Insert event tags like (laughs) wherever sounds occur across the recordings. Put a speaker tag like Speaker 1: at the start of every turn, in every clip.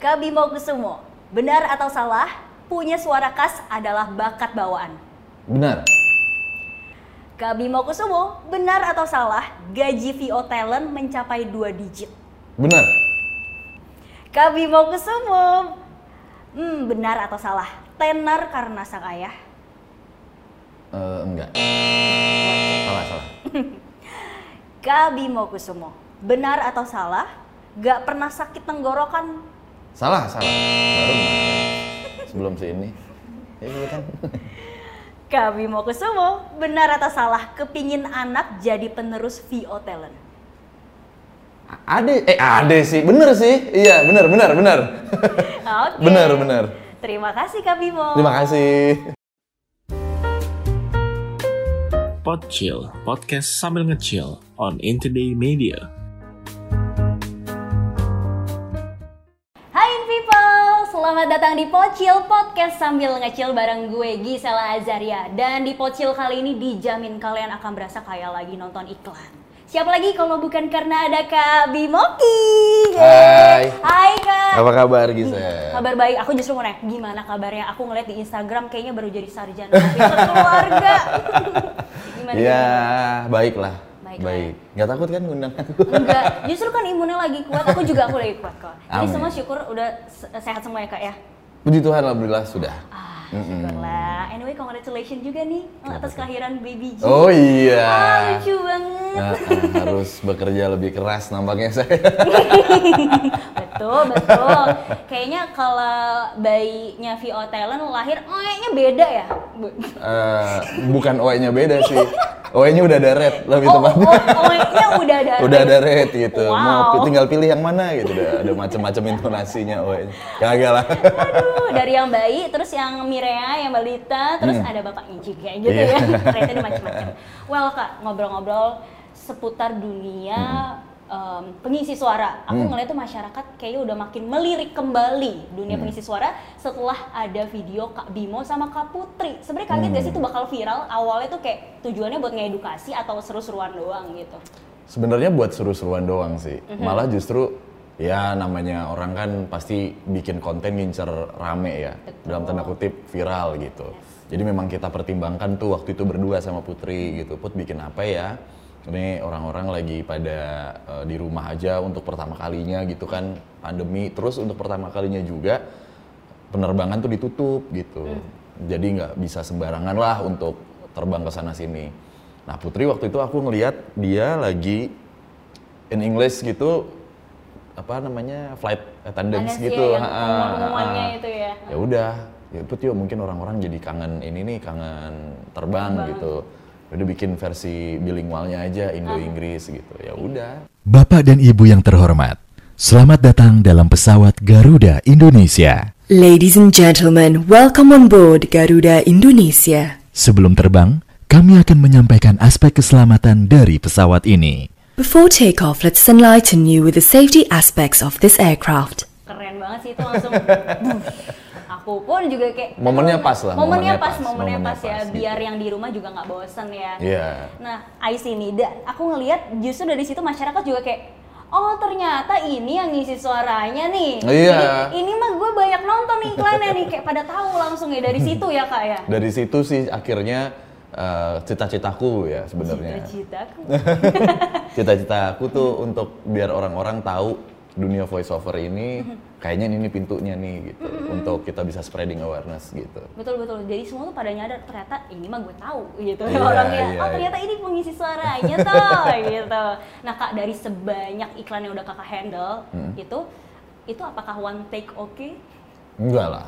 Speaker 1: Kak Bimo Kusumo, benar atau salah, punya suara khas adalah bakat bawaan.
Speaker 2: Benar.
Speaker 1: Kak Bimo Kusumo, benar atau salah, gaji VO Talent mencapai dua digit.
Speaker 2: Benar.
Speaker 1: Kak Bimo Kusumo, hmm, benar atau salah, tenar karena sang ayah.
Speaker 2: Eh, enggak. Salah, salah. (laughs)
Speaker 1: Kak Bimo Kusumo, benar atau salah, gak pernah sakit tenggorokan.
Speaker 2: Salah, salah. Baru kemarin. sebelum sini. Ya gitu kan.
Speaker 1: Kak Bimo Kusumo, benar atau salah, kepingin anak jadi penerus VO Talent.
Speaker 2: Ade, eh ade sih, bener sih. Iya, bener, bener, bener.
Speaker 1: Oke. (laughs)
Speaker 2: bener, bener.
Speaker 1: Terima kasih Kak Bimo.
Speaker 2: Terima kasih.
Speaker 3: Podchill, podcast sambil ngechill on Intoday Media.
Speaker 1: Di Pocil Podcast sambil ngecil bareng gue Gisela Azaria Dan di Pocil kali ini dijamin kalian akan berasa kayak lagi nonton iklan Siapa lagi kalau bukan karena ada Kak Bimoki
Speaker 2: Hai.
Speaker 1: Hai Kak
Speaker 2: Apa kabar Gisa?
Speaker 1: Kabar baik, aku justru mau nanya gimana kabarnya Aku ngeliat di Instagram kayaknya baru jadi sarjana keluarga (laughs) Gimana?
Speaker 2: Ya, baiklah.
Speaker 1: Baik
Speaker 2: Baik. Nggak takut kan ngundang aku?
Speaker 1: Enggak, (laughs) justru kan imunnya lagi kuat, aku juga aku lagi kuat kok Jadi
Speaker 2: Amin.
Speaker 1: semua syukur udah se- sehat semua ya Kak ya
Speaker 2: Puji Tuhan, alhamdulillah sudah.
Speaker 1: Ah, syukurlah. Anyway, congratulations juga nih atas kelahiran baby G.
Speaker 2: Oh iya.
Speaker 1: Ah, lucu banget.
Speaker 2: Nah, ah, harus bekerja lebih keras nampaknya saya. (laughs)
Speaker 1: betul, betul. Kayaknya kalau bayinya VO Talent lahir, kayaknya beda ya. Bu-
Speaker 2: Eh, bukan OE-nya beda sih. OE-nya udah ada red lebih
Speaker 1: Oh,
Speaker 2: tepatnya.
Speaker 1: oh, oh-nya udah ada.
Speaker 2: udah ada red gitu. Mau
Speaker 1: Wow.
Speaker 2: pi- tinggal pilih yang mana gitu. Udah ada macam-macam intonasinya OE-nya. Kagak lah.
Speaker 1: Aduh, dari yang bayi, terus yang Mirea, yang balita, terus ada bapaknya juga gitu
Speaker 2: Hmm. Iya.
Speaker 1: ya. Ternyata ada macam-macam. Well kak, ngobrol-ngobrol seputar dunia em, pengisi suara. Aku
Speaker 2: Hmm.
Speaker 1: ngeliat tuh masyarakat kayaknya udah makin melirik kembali dunia
Speaker 2: Hmm.
Speaker 1: pengisi suara setelah ada video Kak Bimo sama Kak Putri. Sebenarnya kaget
Speaker 2: Hmm.
Speaker 1: gak sih itu bakal viral? Awalnya tuh kayak tujuannya buat ngedukasi atau seru-seruan doang gitu.
Speaker 2: Sebenarnya buat seru-seruan doang sih.
Speaker 1: Mhm.
Speaker 2: Malah justru ya namanya orang kan pasti bikin konten ngincer rame ya.
Speaker 1: Betul.
Speaker 2: Dalam tanda kutip viral gitu. Jadi memang kita pertimbangkan tuh waktu itu berdua sama Putri gitu. Put bikin apa ya? Ini orang-orang lagi pada eh, di rumah aja untuk pertama kalinya gitu kan pandemi. Terus untuk pertama kalinya juga penerbangan tuh ditutup gitu. Jadi nggak bisa sembarangan lah untuk terbang ke sana sini. Nah Putri waktu itu aku ngeliat dia lagi in English gitu apa namanya flight attendants
Speaker 1: Ada sih
Speaker 2: gitu.
Speaker 1: yang
Speaker 2: ha.
Speaker 1: itu ya.
Speaker 2: Ya udah, ya Put yuk mungkin orang-orang jadi kangen ini nih kangen terbang, gitu. Udah bikin versi bilingualnya aja Indo Inggris gitu. Ya udah.
Speaker 4: Bapak dan Ibu yang terhormat, selamat datang dalam pesawat Garuda Indonesia.
Speaker 5: Ladies and gentlemen, welcome on board Garuda Indonesia.
Speaker 4: Sebelum terbang, kami akan menyampaikan aspek keselamatan dari pesawat ini.
Speaker 5: Before takeoff, let's enlighten you with the safety aspects of this aircraft.
Speaker 1: keren banget sih itu langsung. (laughs) aku pun juga kayak
Speaker 2: Momennya pas lah,
Speaker 1: momennya
Speaker 2: momennya
Speaker 1: pas,
Speaker 2: pas,
Speaker 1: momennya
Speaker 2: momennya
Speaker 1: pas ya
Speaker 2: pas, gitu.
Speaker 1: biar yang di rumah juga nggak bosen ya
Speaker 2: Iya.
Speaker 1: nah Ais ini da, aku ngelihat justru dari situ masyarakat juga kayak oh ternyata ini yang ngisi suaranya nih
Speaker 2: Iya.
Speaker 1: ini, ini mah gue banyak nonton iklannya nih kayak pada tahu langsung ya dari situ ya kak ya (laughs)
Speaker 2: Dari situ sih akhirnya eh, cita-citaku ya sebenarnya.
Speaker 1: cita-citaku (laughs)
Speaker 2: Cita-citaku tuh untuk biar orang-orang tahu dunia voice over ini kayaknya ini pintunya nih gitu. Untuk kita bisa spreading awareness gitu.
Speaker 1: betul betul. Jadi semua tuh pada nyadar ternyata ini mah gue tahu gitu.
Speaker 2: Iya,
Speaker 1: orangnya
Speaker 2: iya,
Speaker 1: oh
Speaker 2: iya.
Speaker 1: ternyata ini pengisi suaranya tuh (laughs) gitu. Nah kak dari sebanyak iklan yang udah kakak handle itu itu apakah one take oke
Speaker 2: Enggak lah.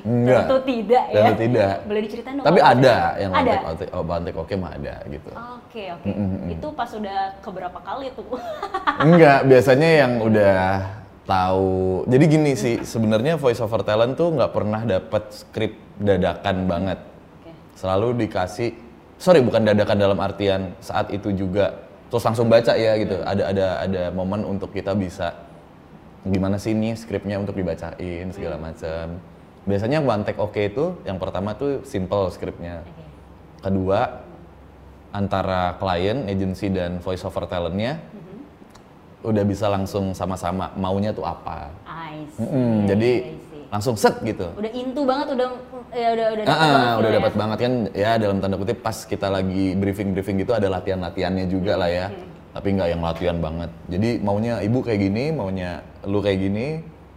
Speaker 2: Enggak.
Speaker 1: tentu tidak ya
Speaker 2: Tentu tidak.
Speaker 1: boleh diceritain dong
Speaker 2: Tapi ada yang
Speaker 1: ada
Speaker 2: oh, take oke mah ada gitu.
Speaker 1: oke oke itu pas udah keberapa kali tuh (laughs)
Speaker 2: Enggak, biasanya yang udah tahu. Jadi gini sih, sebenarnya voice over talent tuh nggak pernah dapat skrip dadakan banget.
Speaker 1: Oke.
Speaker 2: Selalu dikasih, sorry bukan dadakan dalam artian saat itu juga terus langsung baca ya gitu. Ada ada ada momen untuk kita bisa gimana sih ini skripnya untuk dibacain segala macam. Biasanya one take oke itu yang pertama tuh simple skripnya. Kedua antara klien, agency dan voice over talentnya udah bisa langsung sama-sama maunya tuh apa.
Speaker 1: I see.
Speaker 2: Mm-mm, jadi
Speaker 1: I see.
Speaker 2: langsung set gitu.
Speaker 1: udah intu banget udah ya udah udah
Speaker 2: Ah,
Speaker 1: dapet banget
Speaker 2: udah
Speaker 1: feel-nya
Speaker 2: dapat
Speaker 1: ya.
Speaker 2: banget kan ya dalam tanda kutip pas kita lagi briefing-briefing gitu ada latihan-latihannya juga lah ya. Tapi nggak yang latihan banget. Jadi maunya ibu kayak gini, maunya lu kayak gini.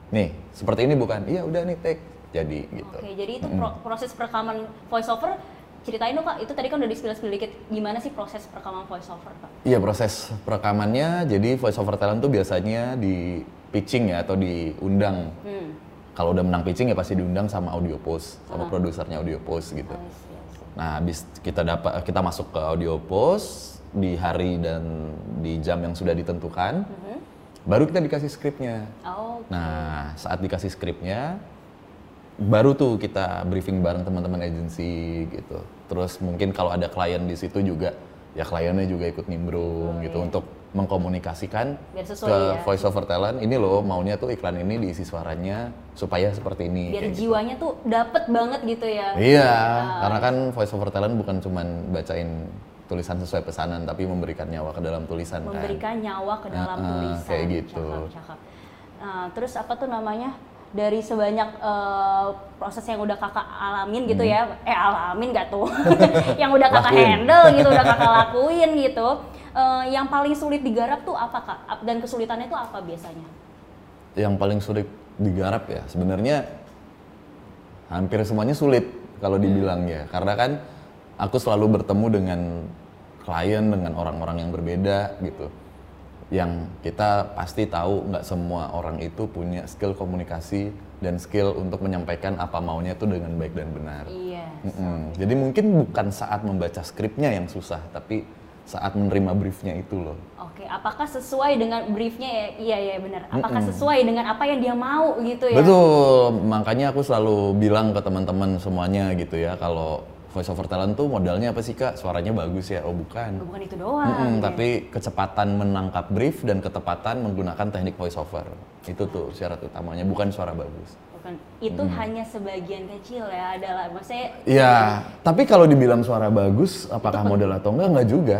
Speaker 2: Nih, seperti ini bukan? Iya, udah nih take. Jadi gitu.
Speaker 1: Oke, jadi itu pro- proses perekaman voice over ceritain dong kak, itu tadi kan udah di spill-spill dikit, gimana sih proses perekaman voice over kak?
Speaker 2: Iya proses perekamannya jadi voice over talent tuh biasanya di pitching ya atau diundang.
Speaker 1: Hmm.
Speaker 2: Kalau udah menang pitching ya pasti diundang sama audio post sama produsernya audio post gitu.
Speaker 1: I see, I see.
Speaker 2: Nah habis kita dapat kita masuk ke audio post di hari dan di jam yang sudah ditentukan, baru kita dikasih skripnya.
Speaker 1: Oh,
Speaker 2: Nah saat dikasih skripnya baru tuh kita briefing bareng teman-teman agensi gitu. Terus mungkin kalau ada klien di situ juga ya kliennya juga ikut nimbrung gitu untuk mengkomunikasikan
Speaker 1: Biar sesuai
Speaker 2: ke
Speaker 1: ya.
Speaker 2: voice over talent ini loh maunya tuh iklan ini diisi suaranya supaya seperti ini.
Speaker 1: biar
Speaker 2: kayak gitu.
Speaker 1: jiwanya tuh dapet banget gitu ya.
Speaker 2: Iya, karena kan voice over talent bukan cuman bacain tulisan sesuai pesanan tapi memberikan nyawa ke dalam tulisan kan.
Speaker 1: memberikan nyawa ke dalam
Speaker 2: Heeh,
Speaker 1: tulisan.
Speaker 2: kayak gitu.
Speaker 1: Cakep, cakep. Nah, terus apa tuh namanya? Dari sebanyak eh, proses yang udah kakak alamin gitu
Speaker 2: Hmm.
Speaker 1: ya, eh alamin gak tuh? (laughs) (laughs) yang udah kakak
Speaker 2: Lakuin.
Speaker 1: handle gitu, udah kakak (laughs) lakuin gitu. Eh, yang paling sulit digarap tuh apa kak? Dan kesulitannya tuh apa biasanya?
Speaker 2: Yang paling sulit digarap ya sebenarnya hampir semuanya sulit kalau dibilang ya. Karena kan aku selalu bertemu dengan klien dengan orang-orang yang berbeda gitu. Yang kita pasti tahu nggak semua orang itu punya skill komunikasi dan skill untuk menyampaikan apa maunya itu dengan baik dan benar.
Speaker 1: Iya.
Speaker 2: Mm-mm. Jadi mungkin bukan saat membaca skripnya yang susah, tapi saat menerima briefnya itu loh.
Speaker 1: Oke, apakah sesuai dengan briefnya ya? Iya iya benar. Apakah sesuai dengan apa yang dia mau gitu ya?
Speaker 2: Betul, makanya aku selalu bilang ke teman-teman semuanya gitu ya, kalau voice over talent tuh modalnya apa sih kak? Suaranya bagus ya? Oh bukan.
Speaker 1: Bukan itu doang.
Speaker 2: Mm-mm,
Speaker 1: ya.
Speaker 2: Tapi kecepatan menangkap brief dan ketepatan menggunakan teknik voice over. Itu tuh syarat utamanya, bukan suara bagus.
Speaker 1: Bukan. Itu hanya sebagian kecil ya adalah maksudnya
Speaker 2: Ya, tapi kalau dibilang suara bagus, apakah modal atau enggak? Enggak juga.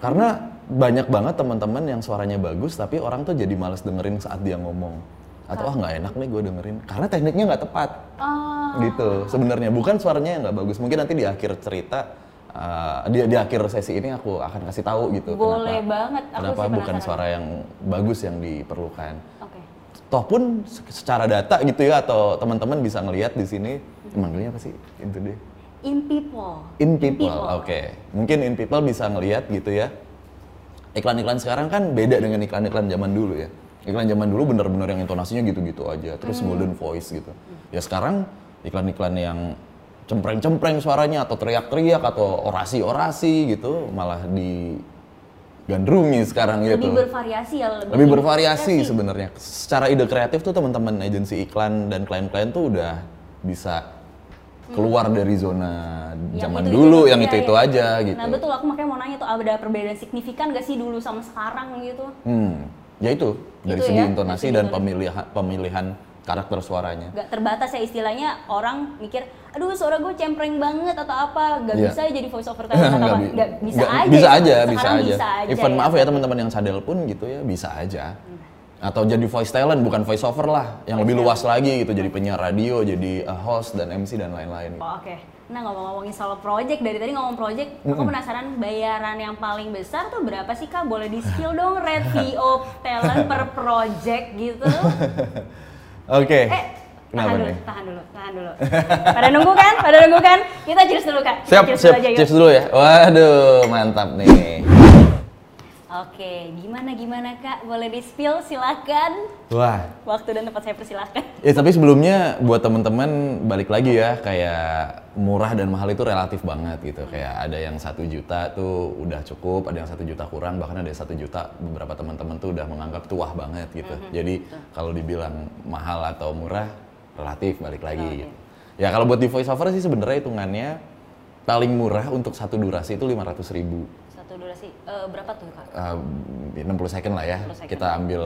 Speaker 2: Karena banyak banget teman-teman yang suaranya bagus, tapi orang tuh jadi males dengerin saat dia ngomong. Atau ah nggak enak nih gue dengerin, karena tekniknya nggak tepat.
Speaker 1: Oh,
Speaker 2: Gitu. Sebenarnya bukan suaranya yang nggak bagus. Mungkin nanti di akhir cerita, uh, di, di akhir sesi ini aku akan kasih tahu gitu.
Speaker 1: Boleh
Speaker 2: kenapa,
Speaker 1: banget. Aku
Speaker 2: Kenapa
Speaker 1: sih
Speaker 2: bukan suara yang bagus yang diperlukan.
Speaker 1: Oke.
Speaker 2: Toh pun se- secara data gitu ya, atau teman-teman bisa ngelihat di sini, manggilnya apa sih? Itu deh.
Speaker 1: In people.
Speaker 2: In people, oke. Mungkin in people bisa ngelihat gitu ya. Iklan-iklan sekarang kan beda dengan iklan-iklan zaman dulu ya. Iklan zaman dulu bener-bener yang intonasinya gitu-gitu aja, terus golden voice gitu. Ya sekarang iklan-iklan yang cempreng-cempreng suaranya atau teriak-teriak atau orasi-orasi gitu malah digandrungi sekarang gitu.
Speaker 1: Lebih bervariasi ya.
Speaker 2: Lebih bervariasi
Speaker 1: bervariasi.
Speaker 2: sebenarnya. Secara ide kreatif tuh teman-teman agensi iklan dan klien-klien tuh udah bisa keluar dari zona
Speaker 1: Yang
Speaker 2: zaman
Speaker 1: itu-itu
Speaker 2: dulu yang itu-itu
Speaker 1: ya.
Speaker 2: aja gitu.
Speaker 1: Nah betul aku makanya mau nanya tuh ada perbedaan signifikan gak sih dulu sama sekarang gitu?
Speaker 2: Hmm, ya itu dari
Speaker 1: Itu
Speaker 2: segi
Speaker 1: ya,
Speaker 2: intonasi
Speaker 1: dari
Speaker 2: dan
Speaker 1: intonasi.
Speaker 2: pemilihan pemilihan karakter suaranya.
Speaker 1: Gak terbatas ya istilahnya orang mikir, aduh suara gue cempreng banget atau apa, gak
Speaker 2: Iya.
Speaker 1: bisa jadi voice over (laughs) talent atau apa? Gak bisa
Speaker 2: nggak-
Speaker 1: aja.
Speaker 2: Bisa
Speaker 1: ya.
Speaker 2: aja, bisa aja.
Speaker 1: bisa aja.
Speaker 2: Even
Speaker 1: ya.
Speaker 2: maaf ya teman-teman yang sadel pun gitu ya, bisa aja. Atau jadi voice talent bukan voice over lah, yang lebih luas lagi gitu, jadi penyiar radio, jadi uh, host dan MC dan lain-lain.
Speaker 1: Oh, Oke, nah ngomong-ngomongin soal project, dari tadi ngomong project, aku penasaran bayaran yang paling besar tuh berapa sih kak? Boleh di spill dong red VO (laughs) talent per project gitu? (laughs)
Speaker 2: Oke.
Speaker 1: Eh,
Speaker 2: Kenapa
Speaker 1: tahan dulu,
Speaker 2: nih?
Speaker 1: tahan dulu, tahan dulu. Pada nunggu kan? Pada nunggu kan? Kita cheers dulu kak. Kita
Speaker 2: Siap,
Speaker 1: cheers
Speaker 2: siap,
Speaker 1: dulu aja yuk.
Speaker 2: cheers dulu ya. Waduh, mantap nih.
Speaker 1: Oke, gimana gimana kak? Boleh di spill silakan.
Speaker 2: Wah,
Speaker 1: Waktu dan tempat saya persilahkan. (laughs)
Speaker 2: Ya tapi sebelumnya buat teman-teman balik lagi ya kayak murah dan mahal itu relatif banget gitu kayak ada yang satu juta tuh udah cukup ada yang satu juta kurang bahkan ada satu juta beberapa teman-teman tuh udah menganggap tuah banget gitu jadi kalau dibilang mahal atau murah relatif balik lagi gitu. ya kalau buat di voice over sih sebenarnya hitungannya paling murah untuk satu durasi itu 500.000 ribu
Speaker 1: durasi, eh, berapa tuh kak?
Speaker 2: Uh, 60 second lah ya.
Speaker 1: 60 second.
Speaker 2: Kita ambil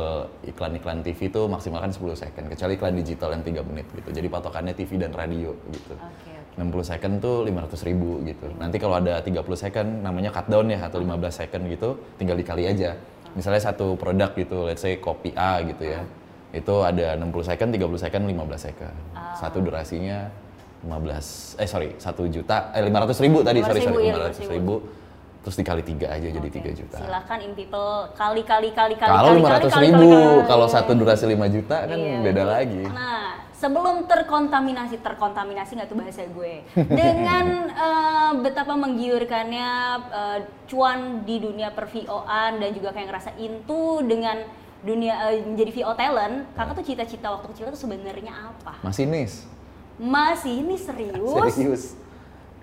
Speaker 2: iklan-iklan TV itu maksimalkan 10 second, kecuali iklan digital yang 3 menit gitu. Jadi patokannya TV dan radio gitu.
Speaker 1: Oke, oke.
Speaker 2: 60 second tuh 500 ribu gitu. Nanti kalau ada 30 second namanya cut down ya atau 15 second gitu, tinggal dikali aja. Misalnya satu produk gitu, let's say kopi A gitu ya. Itu ada 60 second, 30 second, 15 second.
Speaker 1: Ah.
Speaker 2: Satu durasinya 15 eh sorry, 1 juta eh 500 ribu tadi, sorry
Speaker 1: 500.000,
Speaker 2: sorry,
Speaker 1: iya,
Speaker 2: 500 ribu. Terus dikali tiga aja jadi 3 juta.
Speaker 1: Silakan in people kali kali kali kali
Speaker 2: Kalau
Speaker 1: kali,
Speaker 2: 500
Speaker 1: kali, kali,
Speaker 2: ribu,
Speaker 1: kali, kali.
Speaker 2: kalau satu durasi 5 juta kan
Speaker 1: Iya.
Speaker 2: beda lagi.
Speaker 1: Nah, sebelum terkontaminasi, terkontaminasi nggak tuh bahasa gue, dengan (laughs) eh, betapa menggiurkannya eh, cuan di dunia per VO-an dan juga kayak ngerasa into dengan dunia eh, menjadi VO talent, kakak tuh cita-cita waktu kecil tuh sebenarnya apa?
Speaker 2: Masinis.
Speaker 1: Masih ini serius?
Speaker 2: Serius.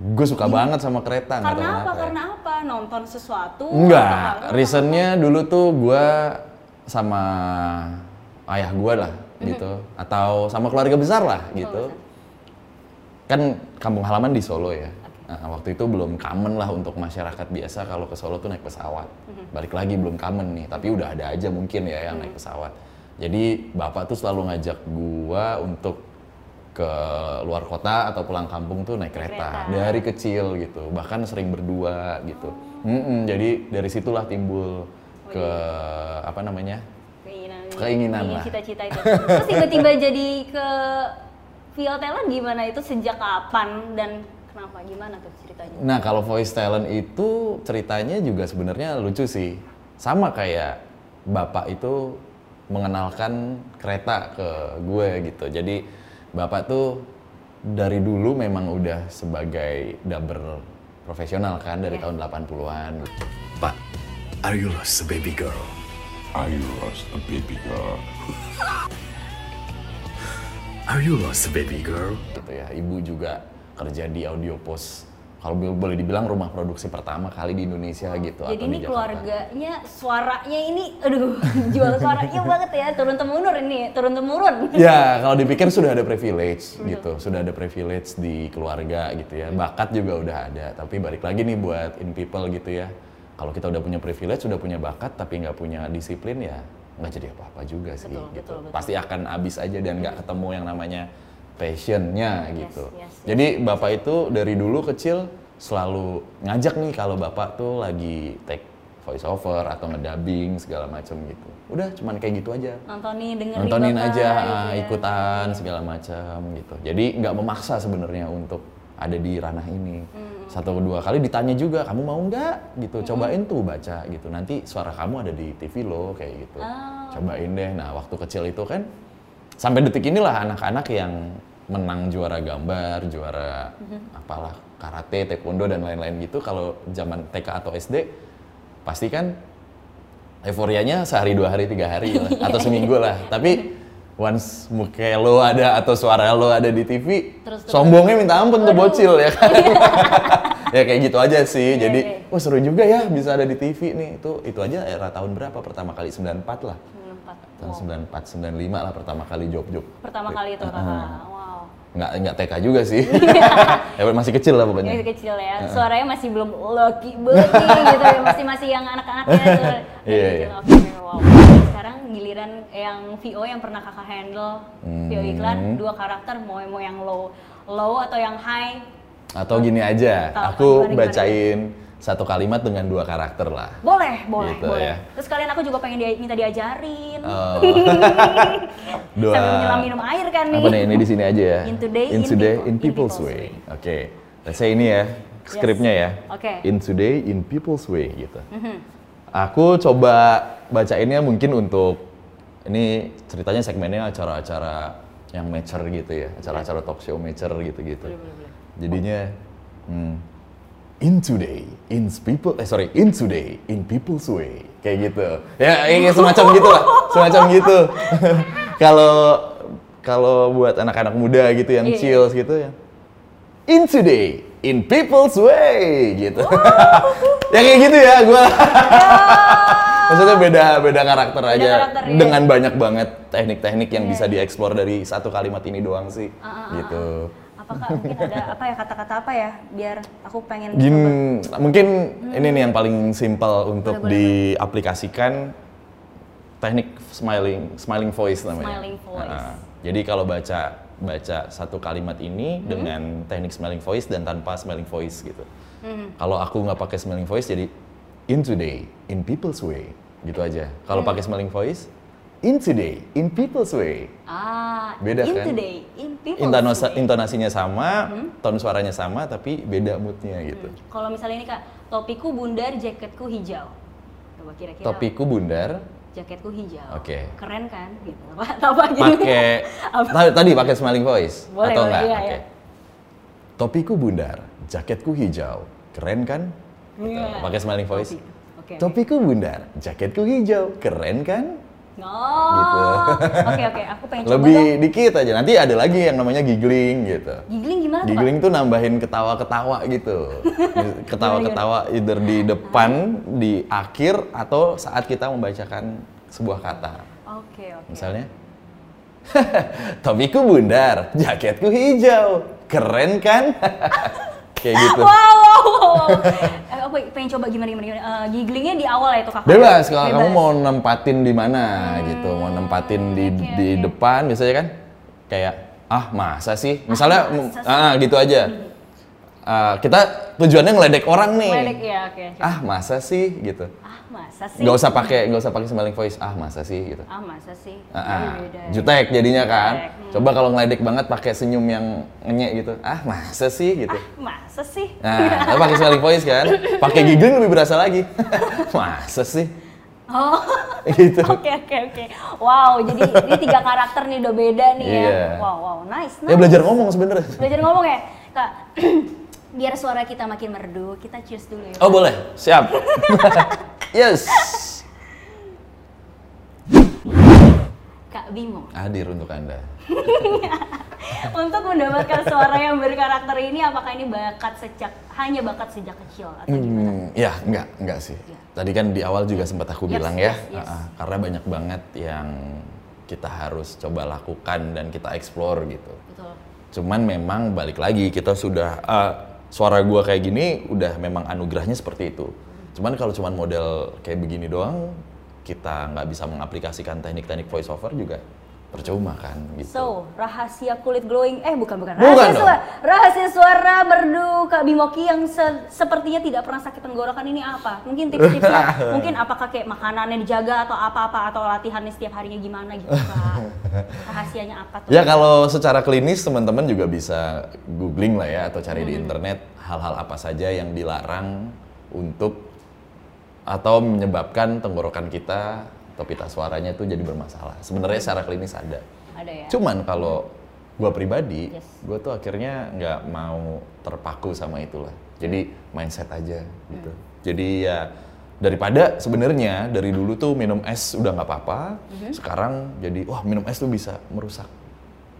Speaker 2: Gue suka banget sama kereta,
Speaker 1: Karena apa?
Speaker 2: kenapa ya.
Speaker 1: Karena apa? Nonton sesuatu?
Speaker 2: Enggak, reasonnya dulu tuh gue sama ayah gue lah
Speaker 1: Mhm.
Speaker 2: gitu, atau sama keluarga besar lah gitu. Kan kampung halaman di Solo ya. Nah, waktu itu belum common lah untuk masyarakat biasa kalau ke Solo tuh naik pesawat.
Speaker 1: Mhm.
Speaker 2: Balik lagi belum common nih, tapi udah ada aja mungkin ya yang
Speaker 1: Mhm.
Speaker 2: naik pesawat. Jadi bapak tuh selalu ngajak gua untuk ke luar kota atau pulang kampung tuh naik kereta,
Speaker 1: kereta.
Speaker 2: dari kecil gitu bahkan sering berdua gitu. Mm-mm, jadi dari situlah timbul ke apa namanya?
Speaker 1: Keinginan.
Speaker 2: Keinginan
Speaker 1: ingin
Speaker 2: lah.
Speaker 1: cita-cita itu. Terus tiba-tiba (laughs) jadi ke VO talent gimana? Itu sejak kapan dan kenapa? Gimana tuh ceritanya?
Speaker 2: Nah kalau voice talent itu ceritanya juga sebenarnya lucu sih. Sama kayak bapak itu mengenalkan kereta ke gue gitu. Jadi bapak tuh dari dulu memang udah sebagai dubber profesional kan dari
Speaker 1: Iya.
Speaker 2: tahun 80-an gitu.
Speaker 4: Pak, are you lost a baby girl?
Speaker 6: I lost a baby girl.
Speaker 4: Are you lost a baby girl?
Speaker 2: gitu ya. Ibu juga kerja di Audio Post. Kalau bo- boleh dibilang rumah produksi pertama kali di Indonesia gitu
Speaker 1: jadi
Speaker 2: atau
Speaker 1: ini
Speaker 2: di
Speaker 1: keluarganya suaranya ini aduh (laughs) jual suaranya banget ya turun temurun ini turun temurun
Speaker 2: Ya, (laughs) kalau dipikir sudah ada privilege gitu, sudah ada privilege di keluarga gitu ya. Bakat juga udah ada, tapi balik lagi nih buat in people gitu ya. Kalau kita udah punya privilege, sudah punya bakat, tapi nggak punya disiplin ya nggak jadi apa-apa juga sih
Speaker 1: Betul,
Speaker 2: gitu.
Speaker 1: betul, betul.
Speaker 2: Pasti akan habis aja dan nggak ketemu yang namanya passionnya gitu.
Speaker 1: yes, yes.
Speaker 2: Jadi bapak itu dari dulu kecil selalu ngajak nih kalau bapak tuh lagi take voice over atau ngedubbing segala macam gitu. Udah cuman kayak gitu aja
Speaker 1: nontonin dengerin
Speaker 2: nontonin
Speaker 1: bapak
Speaker 2: aja
Speaker 1: ya.
Speaker 2: ikutan segala macam gitu jadi nggak memaksa sebenarnya untuk ada di ranah ini
Speaker 1: Hmm.
Speaker 2: satu dua kali ditanya juga kamu mau nggak gitu cobain tuh baca gitu nanti suara kamu ada di TV lo kayak gitu
Speaker 1: Ah.
Speaker 2: cobain deh nah waktu kecil itu kan sampai detik inilah anak-anak yang menang juara gambar juara
Speaker 1: Mhm.
Speaker 2: apalah karate taekwondo dan lain-lain gitu. Kalau zaman TK atau SD pasti kan euforianya sehari dua hari tiga hari lah, (laughs) atau seminggu lah. Tapi once muka lo ada atau suara lo ada di TV
Speaker 1: Terus- terus.
Speaker 2: sombongnya minta ampun tuh bocil ya kan? (laughs) Ya kayak gitu aja sih.
Speaker 1: Iya,
Speaker 2: jadi
Speaker 1: iya.
Speaker 2: wah seru juga ya bisa ada di TV nih. Itu itu aja era tahun berapa? Pertama kali 94 lah.
Speaker 1: 94.
Speaker 2: Tahun
Speaker 1: Wow.
Speaker 2: 94 95 lah pertama kali job-job
Speaker 1: pertama kali itu kakak wow
Speaker 2: nggak nggak TK juga sih (laughs) ya masih kecil lah pokoknya
Speaker 1: Masih kecil ya, suaranya masih belum loki beki gitu ya, masih masih yang anak-anaknya dari (laughs)
Speaker 2: Iya, iya.
Speaker 1: Oke, wow. Sekarang giliran yang VO yang pernah kakak handle, VO
Speaker 2: Hmm.
Speaker 1: iklan, dua karakter, mau mau yang low, low atau yang high.
Speaker 2: atau gini aja aku
Speaker 1: gimana, gimana?
Speaker 2: Satu kalimat dengan dua karakter lah.
Speaker 1: Boleh, boleh,
Speaker 2: Gitu
Speaker 1: boleh.
Speaker 2: ya.
Speaker 1: Terus kalian aku juga pengen dia, minta diajarin.
Speaker 2: Oh. (laughs) dua.
Speaker 1: Sambil nyelam minum air kan nih.
Speaker 2: apa nih. ini di sini aja ya?
Speaker 1: In today,
Speaker 2: in
Speaker 1: in
Speaker 2: today
Speaker 1: people-
Speaker 2: in
Speaker 1: in
Speaker 2: people's
Speaker 1: people's
Speaker 2: way. oke. Let's say ini ya skripnya ya.
Speaker 1: Oke.
Speaker 2: in today in people's way gitu.
Speaker 1: Mhm.
Speaker 2: aku coba bacainnya mungkin untuk ini ceritanya segmennya acara-acara yang mature gitu ya. Acara-acara talk show mature gitu-gitu. Jadinya hmm, in today in people eh sorry in today in people's way kayak gitu. Ya kayak (laughs) semacam gitu lah (laughs) semacam gitu. Kalau kalau buat anak-anak muda gitu yang
Speaker 1: Iya.
Speaker 2: chills gitu ya. In today in people's way gitu. (laughs) Ya kayak gitu ya gue maksudnya beda beda karakter aja.
Speaker 1: karakter, iya.
Speaker 2: dengan banyak banget teknik-teknik yang bisa dieksplor dari satu kalimat ini doang sih
Speaker 1: Ah, ah,
Speaker 2: gitu
Speaker 1: Apakah mungkin ada apa ya kata-kata apa ya biar aku pengen coba.
Speaker 2: mungkin ini nih yang paling simpel untuk diaplikasikan teknik smiling smiling voice namanya.
Speaker 1: Smiling voice.
Speaker 2: Nah, jadi kalau baca baca satu kalimat ini
Speaker 1: Hmm.
Speaker 2: dengan teknik smiling voice dan tanpa smiling voice gitu.
Speaker 1: Hmm.
Speaker 2: Kalau aku nggak pakai smiling voice jadi in today in people's way Gitu aja. Kalau pakai smiling voice, in today, in people's way.
Speaker 1: Ah,
Speaker 2: Beda
Speaker 1: in
Speaker 2: kan?
Speaker 1: today, in people's way.
Speaker 2: intonasinya sama, tone suaranya sama, tapi beda moodnya gitu.
Speaker 1: Kalau misalnya ini kak, topiku bundar, jaketku hijau. Coba kira-kira.
Speaker 2: Topiku bundar,
Speaker 1: Jaketku hijau.
Speaker 2: Oke.
Speaker 1: Keren kan? Gitu. (laughs) Apa? Apa gini?
Speaker 2: pakai (laughs)
Speaker 1: Apa?
Speaker 2: tadi, tadi pakai smiling voice
Speaker 1: Boleh,
Speaker 2: atau enggak?
Speaker 1: iya,
Speaker 2: Oke.
Speaker 1: iya.
Speaker 2: Topiku bundar, jaketku hijau, keren kan? Gitu.
Speaker 1: Iya.
Speaker 2: Pakai smiling voice.
Speaker 1: Topi. Oke.
Speaker 2: Topiku bundar, jaketku hijau, keren kan?
Speaker 1: Oh.
Speaker 2: Gitu.
Speaker 1: Oke oke, aku pengen coba
Speaker 2: Lebih
Speaker 1: dong.
Speaker 2: dikit aja. Nanti ada lagi yang namanya giggling gitu.
Speaker 1: Giggling gimana?
Speaker 2: Giggling tuh nambahin ketawa-ketawa gitu. (laughs) Ketawa-ketawa either di depan, di akhir, atau saat kita membacakan sebuah kata.
Speaker 1: Oke oke.
Speaker 2: Misalnya, (laughs) topiku bundar, jaketku hijau, keren kan? (laughs) Kayak gitu. (laughs)
Speaker 1: Wow, wow, wow. Eh, aku pengen coba gimana gimana. gimana. Eh, gigglingnya di awal ya tuh kakak.
Speaker 2: Bebas kalau kamu.
Speaker 1: Hmm,
Speaker 2: mau nempatin di mana gitu, mau nempatin di
Speaker 1: oke,
Speaker 2: di
Speaker 1: oke.
Speaker 2: depan misalnya kan, kayak ah masa sih, misalnya
Speaker 1: masa sih?
Speaker 2: ah gitu aja. Ah, kita tujuannya ngeledek orang nih.
Speaker 1: Meledek ya, oke. coba.
Speaker 2: Ah masa sih gitu.
Speaker 1: Ah, masa sih?
Speaker 2: Gak usah pakai gak usah pakai smiling voice. Ah masa sih gitu.
Speaker 1: Ah, masa sih?
Speaker 2: Ah, ah.
Speaker 1: Beda ya.
Speaker 2: jutek jadinya kan.
Speaker 1: Jutek, hmm.
Speaker 2: Coba kalau ngeledek banget pakai senyum yang ngenyek gitu. Ah masa sih gitu.
Speaker 1: Masa sih?
Speaker 2: Nah, pakai smiling voice kan. Pakai giggling lebih berasa lagi. (laughs) masa sih?
Speaker 1: Oh. (laughs)
Speaker 2: Gitu.
Speaker 1: Oke oke oke. Wow, jadi ini tiga karakter nih udah beda nih ya.
Speaker 2: Iya.
Speaker 1: Wow wow, nice. nice.
Speaker 2: Ya belajar ngomong sebenarnya.
Speaker 1: Belajar ngomong ya, kak. (clears throat) Biar suara kita makin merdu, kita cheers dulu ya.
Speaker 2: Oh boleh, siap. (laughs) yes.
Speaker 1: Kak Bimo,
Speaker 2: Hadir untuk anda. (laughs)
Speaker 1: untuk mendapatkan suara yang berkarakter ini, apakah ini bakat sejak hanya bakat sejak kecil atau gimana?
Speaker 2: Hmm, ya enggak, enggak sih.
Speaker 1: Iya.
Speaker 2: Tadi kan di awal juga sempat aku
Speaker 1: Yes,
Speaker 2: bilang ya,
Speaker 1: yes, yes.
Speaker 2: ah, ah, karena banyak banget yang kita harus coba lakukan dan kita explore gitu.
Speaker 1: Betul.
Speaker 2: Cuman memang balik lagi kita sudah ah, suara gua kayak gini udah memang anugerahnya seperti itu. Cuman kalau cuman model kayak begini doang, kita nggak bisa mengaplikasikan teknik-teknik voice over juga percuma kan gitu.
Speaker 1: So, rahasia kulit glowing, eh bukan bukan,
Speaker 2: Bukan
Speaker 1: rahasia
Speaker 2: dong.
Speaker 1: suara, rahasia suara merdu Kak Bimoki yang se- sepertinya tidak pernah sakit tenggorokan ini apa? Mungkin tips-tipsnya, (laughs) mungkin apakah kayak makanannya dijaga atau apa-apa atau latihannya setiap harinya gimana gitu Kak? (laughs) Rahasianya apa tuh?
Speaker 2: Ya kalau secara klinis teman-teman juga bisa googling lah ya atau cari di
Speaker 1: Hmm.
Speaker 2: internet hal-hal apa saja yang dilarang untuk atau menyebabkan tenggorokan kita atau pita suaranya itu jadi bermasalah. Sebenarnya secara klinis ada.
Speaker 1: Ada ya?
Speaker 2: Cuman kalau gua pribadi,
Speaker 1: Yes.
Speaker 2: gua tuh akhirnya nggak mau terpaku sama itulah. Jadi mindset aja gitu.
Speaker 1: Hmm.
Speaker 2: Jadi ya daripada sebenarnya dari dulu tuh minum es udah nggak apa-apa,
Speaker 1: Mm-hmm.
Speaker 2: sekarang jadi wah minum es tuh bisa merusak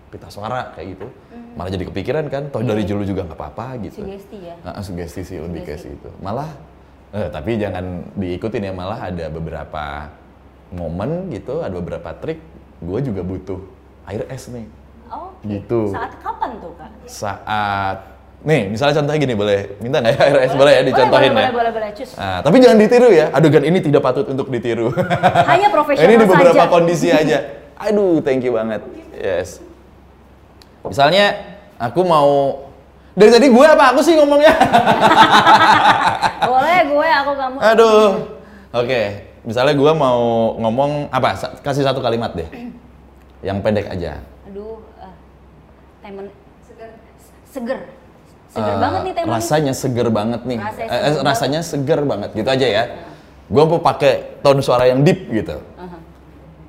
Speaker 2: pita suara kayak gitu.
Speaker 1: Mm.
Speaker 2: Malah jadi kepikiran kan, toh dari dulu juga nggak apa-apa gitu.
Speaker 1: Sugesti ya?
Speaker 2: Nah, sugesti sih lebih ke
Speaker 1: Sugesti.
Speaker 2: situ. Malah eh, tapi jangan diikutin ya, malah ada beberapa momen gitu, ada beberapa trik. Gue juga butuh air es nih.
Speaker 1: Oke.
Speaker 2: Gitu.
Speaker 1: Saat kapan tuh Kak?
Speaker 2: Saat nih, misalnya contohnya gini, boleh minta nggak ya air es? Boleh ya dicontohin
Speaker 1: boleh,
Speaker 2: ya.
Speaker 1: Boleh, boleh, boleh, cus.
Speaker 2: Nah, tapi jangan ditiru ya. Adegan ini tidak patut untuk ditiru. (laughs)
Speaker 1: Hanya profesional
Speaker 2: ini di beberapa
Speaker 1: saja.
Speaker 2: kondisi aja. Aduh, thank you banget. Yes. Misalnya aku mau dari tadi gue apa aku sih ngomongnya? (laughs)
Speaker 1: boleh, gue, aku, kamu.
Speaker 2: Aduh. Oke, misalnya gue mau ngomong apa? Sa- Kasih satu kalimat deh. Yang pendek aja.
Speaker 1: Aduh, eh, temen seger, seger, seger
Speaker 2: Eh,
Speaker 1: banget nih temen.
Speaker 2: Rasanya seger banget nih.
Speaker 1: Rasanya
Speaker 2: Eh, eh,
Speaker 1: seger
Speaker 2: rasanya seger banget gitu aja ya. Gue mau pakai tone suara yang deep gitu.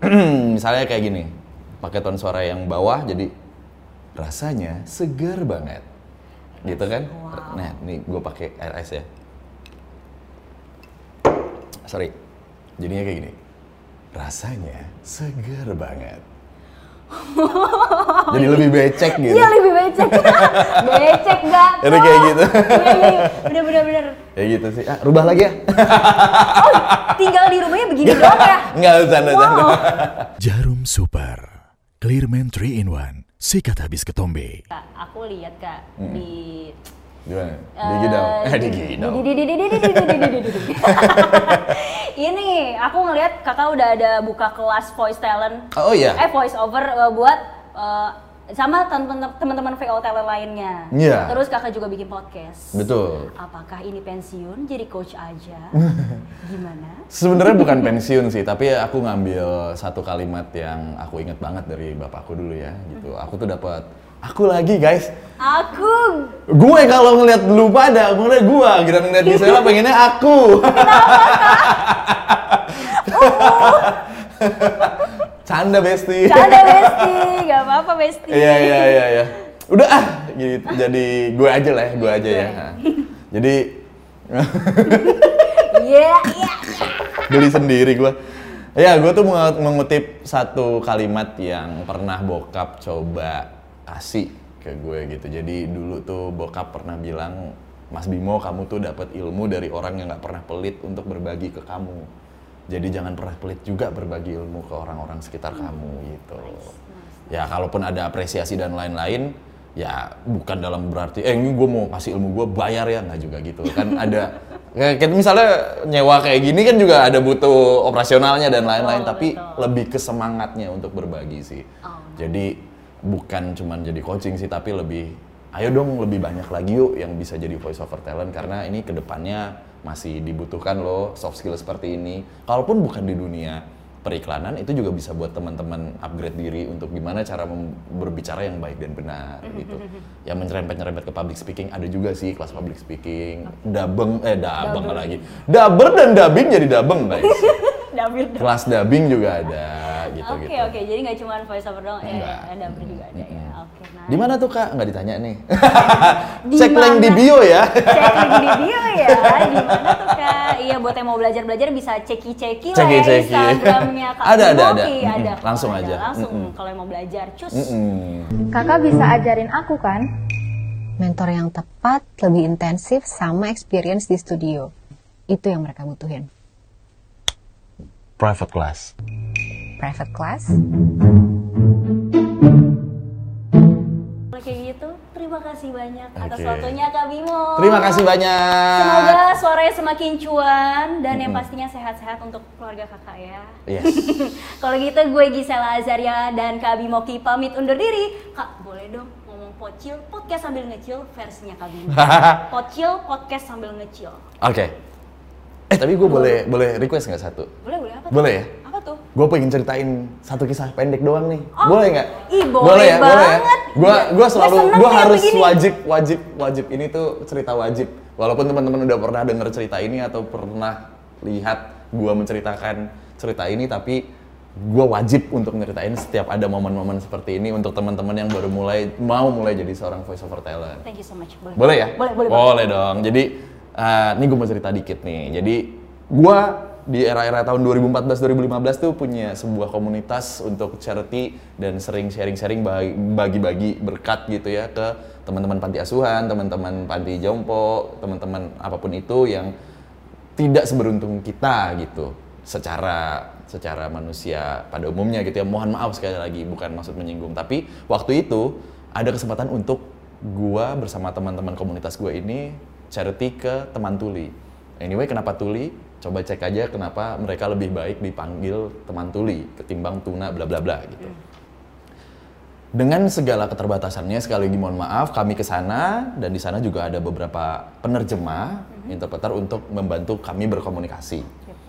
Speaker 2: (clears throat) misalnya kayak gini. Pakai tone suara yang bawah jadi rasanya seger banget. Gitu kan? Nah, nih gue pakai RS ya. Sorry. Jadinya kayak gini. Rasanya seger banget. (laughs) Jadi lebih becek gitu.
Speaker 1: Iya lebih becek, (laughs) becek gak?
Speaker 2: Jadi kayak gitu.
Speaker 1: Iya iya, iya. bener bener bener.
Speaker 2: Ya gitu sih. Ah, rubah lagi ya.
Speaker 1: Tinggal di rumahnya begini doang ya? (laughs)
Speaker 2: Enggak, bercanda.
Speaker 1: Wow.
Speaker 4: Jarum Super. Clearman 3 in 1. Sikat habis ketombe.
Speaker 1: Kak, aku lihat kak di
Speaker 2: Gimana? Digi dong. Eh,
Speaker 1: digi dong. Digi Ini aku ngelihat kakak udah ada buka kelas voice talent.
Speaker 2: Oh iya.
Speaker 1: Eh voice over buat uh, sama teman-teman VO talent lainnya.
Speaker 2: Iya. Yeah.
Speaker 1: Terus kakak juga bikin podcast.
Speaker 2: Betul.
Speaker 1: Apakah ini pensiun jadi coach aja? Gimana?
Speaker 2: Sebenarnya bukan pensiun sih, tapi aku ngambil satu kalimat yang aku inget banget dari bapakku dulu ya. Gitu. Aku tuh dapat aku lagi guys.
Speaker 1: Aku
Speaker 2: Gue kalau ngeliat lu pada, ngeliat gue, gitu ngeliat Gisela pengennya aku. (laughs) Canda besti.
Speaker 1: canda Besti, gak apa-apa Besti.
Speaker 2: Iya iya iya iya. Udah ah, gitu. Jadi gue aja lah ya, gue aja ya. Nah. Jadi (laughs)
Speaker 1: Iya, iya.
Speaker 2: beli sendiri gue. Ya, gue tuh mengu- mengutip satu kalimat yang pernah bokap coba kasih ke gue gitu. Jadi dulu tuh bokap pernah bilang, Mas Bimo, kamu tuh dapat ilmu dari orang yang nggak pernah pelit untuk berbagi ke kamu. Jadi jangan pernah pelit juga berbagi ilmu ke orang-orang sekitar kamu gitu. Ya, kalaupun ada apresiasi dan lain-lain, ya bukan dalam berarti, eh ini gue mau kasih ilmu gue bayar ya nggak juga gitu. Kan ada kayak (laughs) kayak misalnya nyewa kayak gini kan juga ada butuh operasionalnya dan lain-lain,
Speaker 1: Betul,
Speaker 2: tapi
Speaker 1: betul.
Speaker 2: lebih ke semangatnya untuk berbagi sih.
Speaker 1: Oh.
Speaker 2: Jadi bukan cuman jadi coaching sih, tapi lebih ayo dong lebih banyak lagi yuk yang bisa jadi voice over talent karena ini ke depannya masih dibutuhkan loh soft skill seperti ini. Kalaupun bukan di dunia periklanan itu juga bisa buat teman-teman upgrade diri untuk gimana cara berbicara yang baik dan benar gitu. Yang menyerempet-nyerempet ke public speaking ada juga sih kelas public speaking. Dabeng eh dabeng lagi. Daber dan dubbing jadi dabeng guys. (laughs) Kelas dubbing juga ada gitu
Speaker 1: Oke
Speaker 2: gitu.
Speaker 1: oke, jadi nggak cuma voice over doang, ya,
Speaker 2: Enggak.
Speaker 1: ya, dapil juga ada ya. Oke, nah.
Speaker 2: Di mana tuh kak? Nggak ditanya nih.
Speaker 1: Di (laughs)
Speaker 2: Cek link di bio ya.
Speaker 1: Cek link di (laughs) bio ya, di mana tuh kak? Iya buat yang mau belajar-belajar bisa ceki-ceki lah ya
Speaker 2: Ceki-ceki.
Speaker 1: Instagramnya (laughs) Kak
Speaker 2: Ada, ada, ada.
Speaker 1: Iya, ada.
Speaker 2: Mm-mm, langsung
Speaker 1: Ada,
Speaker 2: aja.
Speaker 1: Langsung
Speaker 2: Mm-mm.
Speaker 1: kalau yang mau belajar, cus.
Speaker 2: Mm-mm.
Speaker 7: Kakak bisa ajarin aku kan?
Speaker 8: mentor yang tepat, lebih intensif, sama experience di studio. Itu yang mereka butuhin.
Speaker 2: Private class.
Speaker 8: Private class,
Speaker 1: Kalau kayak gitu, terima kasih banyak atas
Speaker 2: Oke.
Speaker 1: waktunya Kak Bimo.
Speaker 2: Terima kasih banyak.
Speaker 1: Semoga suaranya semakin cuan dan yang pastinya sehat-sehat untuk keluarga kakak ya.
Speaker 2: Yes. (laughs)
Speaker 1: Kalau gitu gue Gisela Azaria dan Kak Bimo Ki pamit undur diri. Kak, boleh dong ngomong pocil podcast sambil ngecil versinya Kak Bimo. (laughs) pocil podcast sambil ngecil.
Speaker 2: Oke. Eh tapi gue boleh boleh request nggak satu?
Speaker 1: Boleh, boleh apa tuh?
Speaker 2: Boleh ya?
Speaker 1: Apa tuh?
Speaker 2: Gue pengen ceritain satu kisah pendek doang nih.
Speaker 1: Oh,
Speaker 2: boleh nggak?
Speaker 1: ih, boleh
Speaker 2: ya, boleh ya.
Speaker 1: banget.
Speaker 2: Gue
Speaker 1: Iya,
Speaker 2: gue
Speaker 1: gue
Speaker 2: selalu
Speaker 1: seneng
Speaker 2: gue harus
Speaker 1: begini.
Speaker 2: wajib wajib wajib ini tuh cerita wajib. Walaupun teman-teman udah pernah denger cerita ini atau pernah lihat gue menceritakan cerita ini, tapi gue wajib untuk nyeritain setiap ada momen-momen seperti ini untuk teman-teman yang baru mulai mau mulai jadi seorang voice over talent.
Speaker 1: Thank you so much. Boleh.
Speaker 2: Boleh ya?
Speaker 1: Boleh, boleh.
Speaker 2: Boleh dong. Jadi eh, ini gue mau cerita dikit nih. Jadi gue di era-era tahun 2014-2015 tuh punya sebuah komunitas untuk charity dan sering sharing-sharing bagi- bagi-bagi berkat gitu ya ke teman-teman panti asuhan, teman-teman panti jompo, teman-teman apa pun itu yang tidak seberuntung kita gitu secara secara manusia pada umumnya gitu ya. Mohon maaf sekali lagi bukan maksud menyinggung. Tapi waktu itu ada kesempatan untuk gua bersama teman-teman komunitas gua ini charity ke teman tuli anyway kenapa tuli coba cek aja kenapa mereka lebih baik dipanggil teman tuli ketimbang tuna bla bla bla gitu. Dengan segala keterbatasannya sekali lagi mohon maaf kami ke sana dan di sana juga ada beberapa penerjemah interpreter untuk membantu kami berkomunikasi.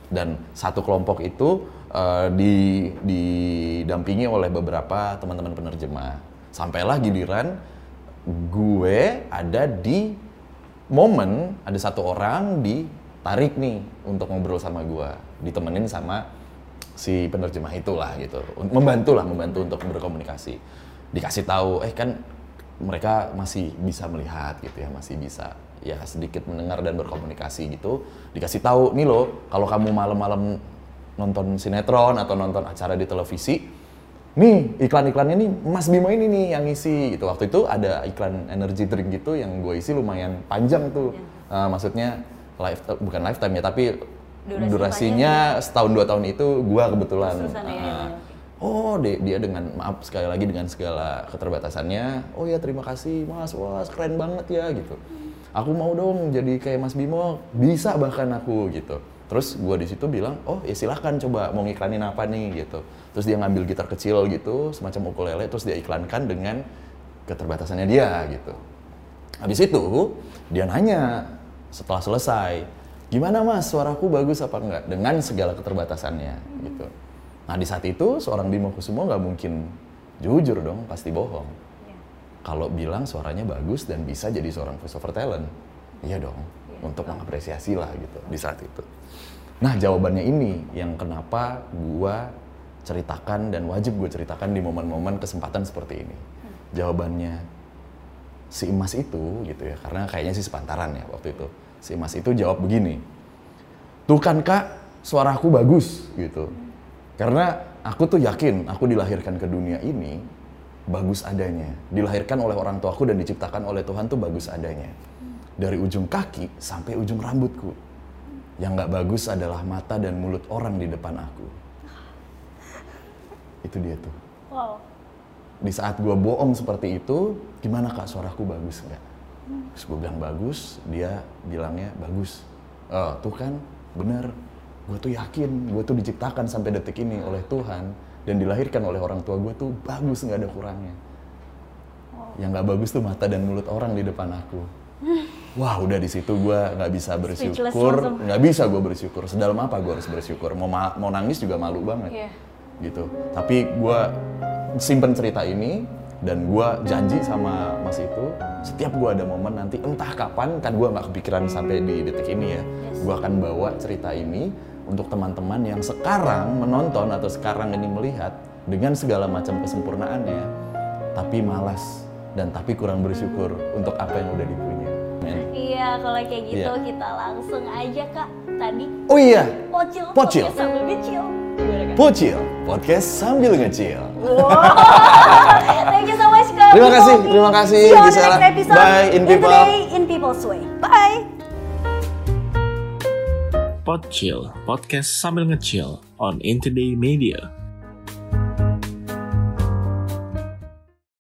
Speaker 2: Dan satu kelompok itu eh, di, didampingi oleh beberapa teman-teman penerjemah. Sampailah giliran gue ada di momen ada satu orang ditarik nih untuk ngobrol sama gue ditemenin sama si penerjemah itulah gitu. Membantu lah membantu untuk berkomunikasi. Dikasih tahu eh kan mereka masih bisa melihat gitu ya masih bisa ya sedikit mendengar dan berkomunikasi gitu. Dikasih tahu nih loh kalau kamu malam-malam nonton sinetron atau nonton acara di televisi nih iklan-iklannya nih Mas Bimo ini nih yang isi gitu. Waktu itu ada iklan energy drink gitu yang gue isi lumayan panjang tuh. Eh, maksudnya live bukan lifetime ya tapi
Speaker 1: Durasi
Speaker 2: durasinya setahun dua tahun itu gua kebetulan.
Speaker 1: Ya,
Speaker 2: ah,
Speaker 1: ya.
Speaker 2: oh dia, dia dengan maaf sekali lagi dengan segala keterbatasannya oh ya terima kasih mas. Wah keren banget ya gitu. Aku mau dong jadi kayak mas Bimo. Bisa bahkan aku gitu. Terus gue di situ bilang oh ya silahkan coba mau ngiklanin apa nih gitu. Terus dia ngambil gitar kecil gitu semacam ukulele terus dia iklankan dengan keterbatasannya dia gitu. Habis itu dia nanya setelah selesai gimana mas? Suaraku bagus apa enggak? Dengan segala keterbatasannya gitu. Nah di saat itu seorang Bimo Kusumo nggak mungkin jujur dong pasti bohong. Kalau bilang suaranya bagus dan bisa jadi seorang voice over talent iya dong untuk mengapresiasi lah gitu di saat itu. Nah jawabannya ini yang kenapa gua ceritakan dan wajib gue ceritakan di momen-momen kesempatan seperti ini. Jawabannya si emas itu gitu ya karena kayaknya sih sepantaran ya waktu itu. Si emas itu jawab begini tuh kan kak suaraku bagus gitu. Karena aku tuh yakin aku dilahirkan ke dunia ini bagus adanya. Dilahirkan oleh orang tuaku dan diciptakan oleh Tuhan tuh bagus adanya. Dari ujung kaki sampai ujung rambutku. Yang nggak bagus adalah mata dan mulut orang di depan aku. Itu dia tuh.
Speaker 1: Wow.
Speaker 2: Di saat gue bohong seperti itu gimana kak? Suaraku bagus nggak? Terus gue bilang bagus. Dia bilangnya bagus. Oh tuh kan? Bener. Gue tuh yakin gue tuh diciptakan sampai detik ini oleh Tuhan dan dilahirkan oleh orang tua gue tuh bagus nggak ada kurangnya. Yang nggak bagus tuh mata dan mulut orang di depan aku. Wah udah di situ gue nggak bisa bersyukur nggak bisa gue bersyukur. Sedalam apa gue harus bersyukur? Mau ma- mau nangis juga malu banget.
Speaker 1: Iya.
Speaker 2: Gitu tapi gue simpen cerita ini dan gue janji sama mas itu setiap gue ada momen nanti entah kapan kan gue nggak kepikiran sampai di detik ini ya gue akan bawa cerita ini untuk teman-teman yang sekarang menonton atau sekarang ini melihat dengan segala macam kesempurnaannya tapi malas dan tapi kurang bersyukur untuk apa yang udah dipunya.
Speaker 1: Iya, kalau kayak gitu
Speaker 2: Iya.
Speaker 1: kita langsung aja kak tadi
Speaker 2: oh iya
Speaker 1: pocil
Speaker 2: Pocil.
Speaker 1: sambil kecil.
Speaker 2: Pocil podcast sambil ngecil (laughs)
Speaker 1: Thank you so much kak.
Speaker 2: Terima kasih, terima kasih,
Speaker 1: See you on the next episode.
Speaker 2: Bye, in people.
Speaker 1: Today in people's way. Bye.
Speaker 3: Podchill, podcast sambil ngecil on Intoday Media.